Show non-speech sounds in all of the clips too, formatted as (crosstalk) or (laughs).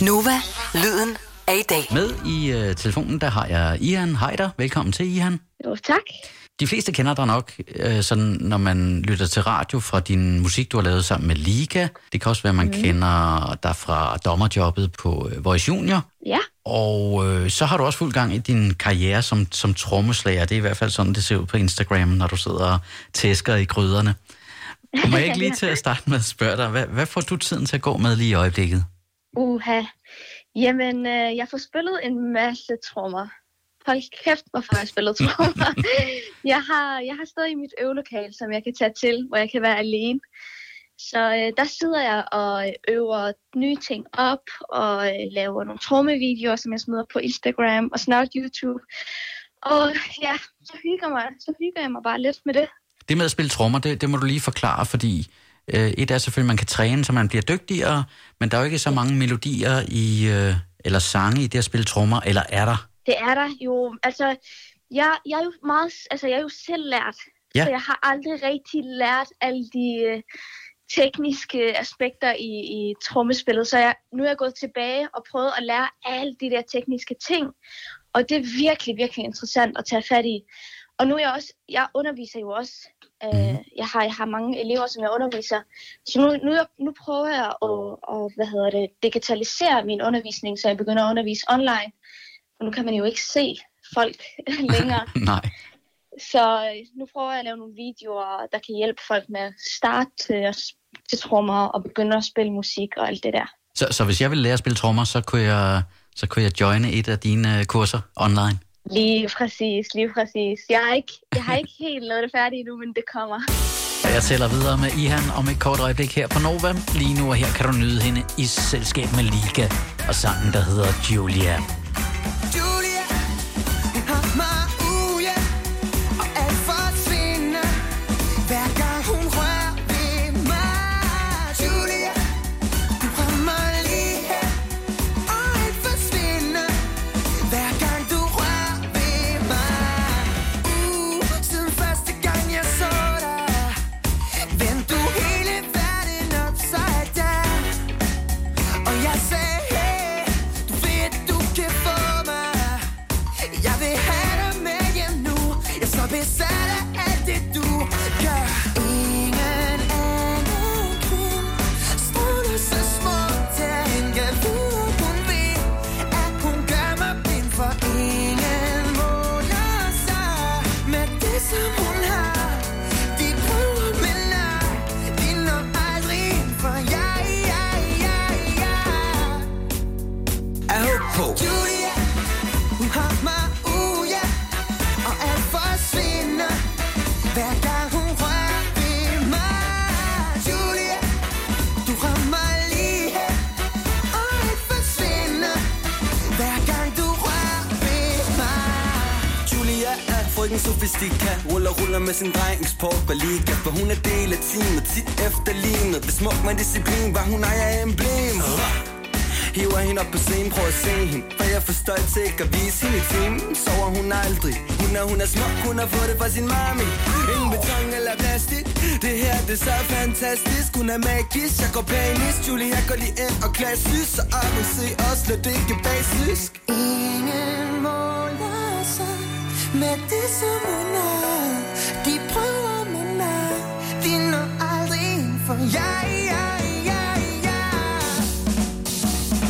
Nova, lyden af i dag. Med i øh, telefonen, der har jeg Ihan Heider. Velkommen til, Ihan. Jo, tak. De fleste kender dig nok, øh, sådan, når man lytter til radio fra din musik, du har lavet sammen med Liga. Det kan også være, man mm. kender dig fra dommerjobbet på øh, Voice Junior. Ja. Og øh, så har du også fuld gang i din karriere som, som trommeslager. Det er i hvert fald sådan, det ser ud på Instagram, når du sidder og tæsker i gryderne. Må jeg ikke lige til at (laughs) starte med at spørge dig, hvad, hvad får du tiden til at gå med lige i øjeblikket? Uha. Jamen, øh, jeg får spillet en masse trommer. Hold kæft, hvorfor jeg har spillet trommer. (laughs) jeg, har, jeg har stadig mit øvelokal, som jeg kan tage til, hvor jeg kan være alene. Så øh, der sidder jeg og øver nye ting op, og øh, laver nogle trommevideoer, som jeg smider på Instagram og snart YouTube. Og ja, så hygger, mig, så hygger jeg mig bare lidt med det. Det med at spille trommer, det, det må du lige forklare, fordi øh, et er selvfølgelig, at man kan træne, så man bliver dygtigere, men der er jo ikke så mange melodier i, øh, eller sange i det at spille trommer, eller er der? Det er der jo. Altså, jeg, jeg er jo meget, altså jeg er jo selv lært, Ja. så jeg har aldrig rigtig lært alle de øh, tekniske aspekter i, i trommespillet. Så jeg, nu er jeg gået tilbage og prøvet at lære alle de der tekniske ting, og det er virkelig, virkelig interessant at tage fat i. Og nu er jeg også, jeg underviser jo også. Øh, Mhm. jeg, har, jeg har mange elever, som jeg underviser. Så nu, nu, nu prøver jeg at, at hvad hedder det, digitalisere min undervisning, så jeg begynder at undervise online. For nu kan man jo ikke se folk (laughs) længere. (laughs) Nej. Så øh, nu prøver jeg at lave nogle videoer, der kan hjælpe folk med at starte til, til trommer og begynde at spille musik og alt det der. Så, så hvis jeg ville lære at spille trommer, så kunne jeg, så kunne jeg joine et af dine øh, kurser online? Lige præcis, lige præcis. Jeg er ikke, jeg har ikke helt lavet det færdigt endnu, men det kommer. Jeg tæller videre med Ihan om et kort øjeblik her på Nova. Lige nu og her kan du nyde hende i selskab med Liga og sangen, der hedder Julia. Julia, besat af alt det, du gør. Julia sofistika. Ruller, ruller med sin dreng sport på liga. For hun er del af teamet, tit efterlignet Ved smuk med disciplin, var hun ejer emblem. Hiver hende op på scenen, prøv at se hende. For jeg er for stolt til ikke at vise hende i timen. Sover hun aldrig. Hun er, hun er smuk, hun har fået det fra sin mami. Ingen beton eller plastik. Det her, det er så fantastisk. Hun er magisk, jeg går panisk Julie, jeg går lige ind og klassisk. Så op og se os, lad det ikke basisk. Ingen med det, som hun har. De prøver, men nej, de når aldrig ind for jeg, jeg, jeg, jeg.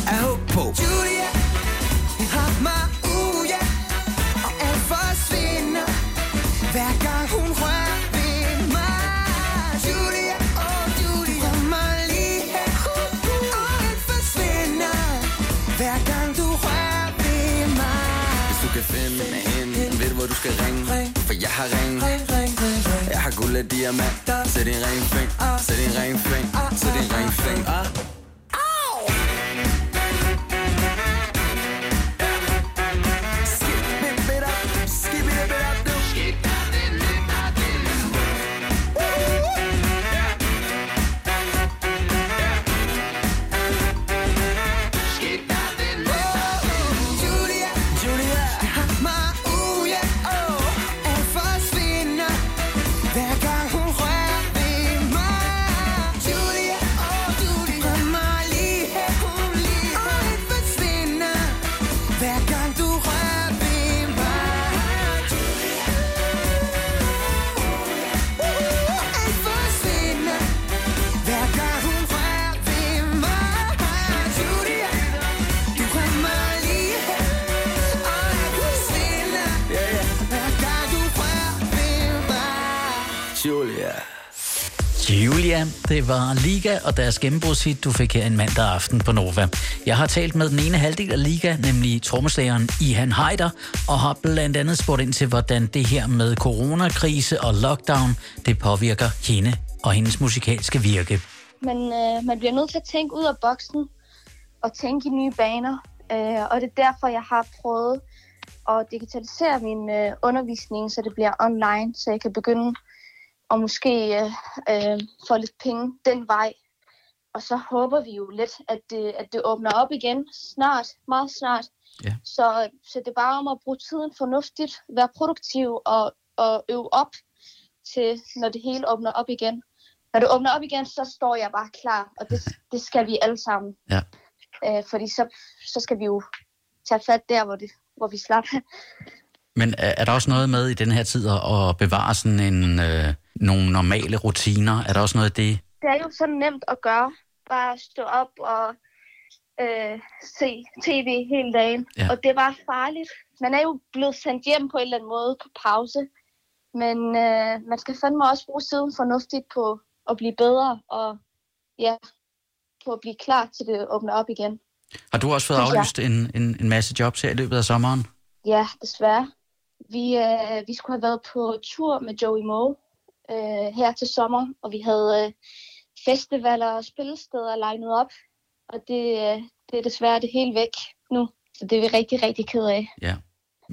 Jeg håber på Julia, har mig uh, ude, og alt forsvinder, hver gang hun du skal ringe. For jeg har ring. Ring, ring, ring, ring. Jeg har guld af diamant. Sæt din ring fing Sæt din ring fing Sæt din ring fing ah. Julia, det var Liga og deres gennembrudshit, du fik her en mandag aften på Nova. Jeg har talt med den ene halvdel af Liga, nemlig trommeslageren Ihan Heider, og har blandt andet spurgt ind til, hvordan det her med coronakrise og lockdown, det påvirker hende og hendes musikalske virke. Men øh, man bliver nødt til at tænke ud af boksen og tænke i nye baner. Øh, og det er derfor, jeg har prøvet at digitalisere min øh, undervisning, så det bliver online, så jeg kan begynde at måske øh, øh, få lidt penge den vej. Og så håber vi jo lidt, at det, at det åbner op igen snart, meget snart. Ja. Så, så det er bare om at bruge tiden fornuftigt, være produktiv og, og øve op til, når det hele åbner op igen. Når det åbner op igen, så står jeg bare klar, og det, (laughs) det skal vi alle sammen. Ja. Øh, fordi så, så skal vi jo tage fat der, hvor, det, hvor vi slap. Men er, er der også noget med i den her tid at at bevare sådan en, øh, nogle normale rutiner? Er der også noget af det? Det er jo så nemt at gøre. Bare stå op og øh, se tv hele dagen. Ja. Og det bare farligt. Man er jo blevet sendt hjem på en eller anden måde på pause. Men øh, man skal fandme også bruge tiden fornuftigt på at blive bedre og ja, på at blive klar til det åbner op igen. Har du også fået aflyst en, en, en masse jobs her i løbet af sommeren? Ja, desværre. Vi, øh, vi skulle have været på tur med Joey Moe øh, her til sommer, og vi havde øh, festivaler og spillesteder legnet op. Og det, øh, det er desværre det hele væk nu. Så det er vi rigtig, rigtig ked af. Ja.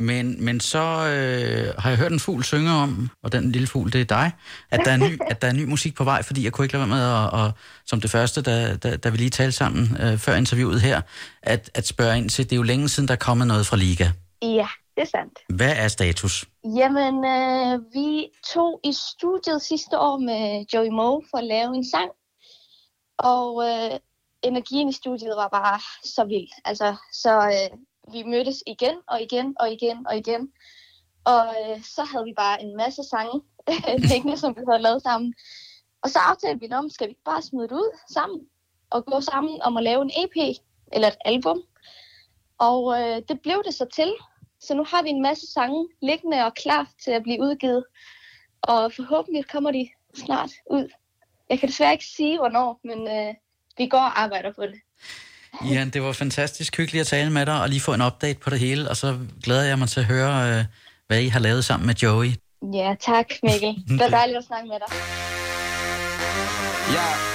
Men, men så øh, har jeg hørt en fugl synge om, og den lille fugl, det er dig, at der er ny, at der er ny musik på vej, fordi jeg kunne ikke lade være med at, og, som det første, da, da, da vi lige talte sammen øh, før interviewet her, at, at spørge ind til, det er jo længe siden, der er kommet noget fra Liga. Ja, det er sandt. Hvad er status? Jamen, øh, vi tog i studiet sidste år med Joey Moe for at lave en sang. Og øh, energien i studiet var bare så vild. Altså, så øh, vi mødtes igen og igen og igen og igen. Og øh, så havde vi bare en masse sange (laughs) liggende, som vi havde lavet sammen. Og så aftalte vi om, skal vi bare smide det ud sammen og gå sammen om at lave en EP eller et album. Og øh, det blev det så til. Så nu har vi en masse sange liggende og klar til at blive udgivet. Og forhåbentlig kommer de snart ud. Jeg kan desværre ikke sige, hvornår, men øh, vi går og arbejder på det. Jan, det var fantastisk hyggeligt at tale med dig, og lige få en update på det hele, og så glæder jeg mig til at høre, øh, hvad I har lavet sammen med Joey. Ja, tak Mikkel. Det var (laughs) dejligt at snakke med dig. Ja.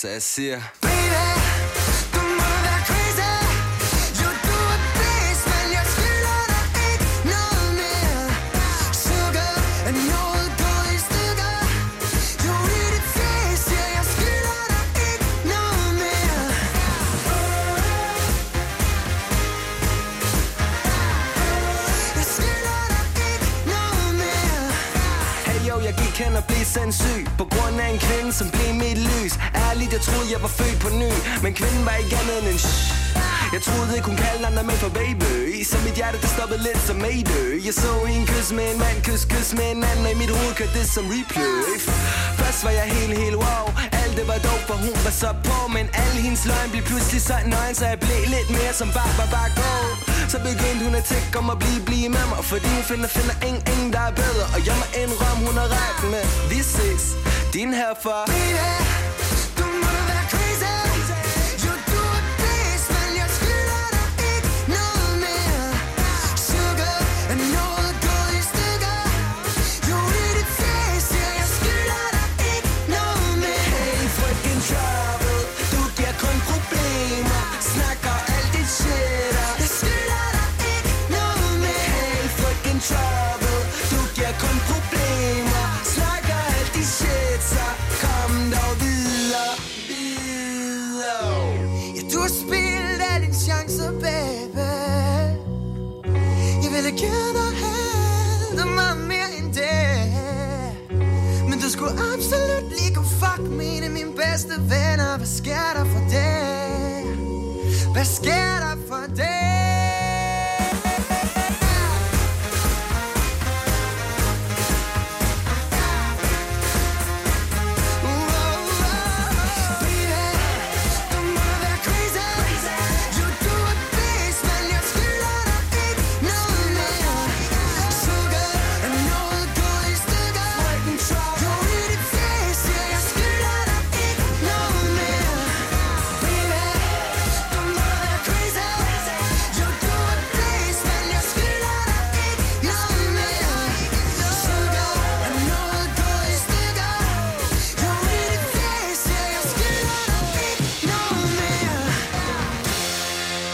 Så jeg Ærligt, jeg troede, jeg var født på ny. Men kvinden var ikke andet end en shh Jeg troede ikke, hun kaldte andre mænd for baby. Så mit hjerte, det stoppede lidt som Mayday. Jeg så en kys med en mand, kys, kys med en anden Og i mit hoved kørte det som replay. Først var jeg helt, helt wow. Alt det var dope, for hun var så på. Men alle hendes løgn blev pludselig så nøgen Så jeg blev lidt mere som bare, bare, bare go Så begyndte hun at tænke om at blive, blive med mig. Fordi hun finder, finder ingen, ingen der er bedre. Og jeg må indrømme, hun har ret med Vi ses, din herfra. Baby, du Hvad sker der for det?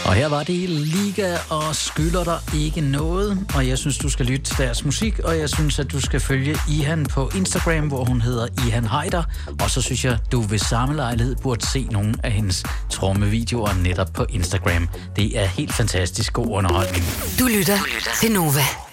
Og her var det Liga og skylder dig ikke noget. Og jeg synes, du skal lytte til deres musik, og jeg synes, at du skal følge Ihan på Instagram, hvor hun hedder Ihan Heider. Og så synes jeg, du ved samme lejlighed burde se nogle af hendes trommevideoer netop på Instagram. Det er helt fantastisk god underholdning. Du lytter til Nova.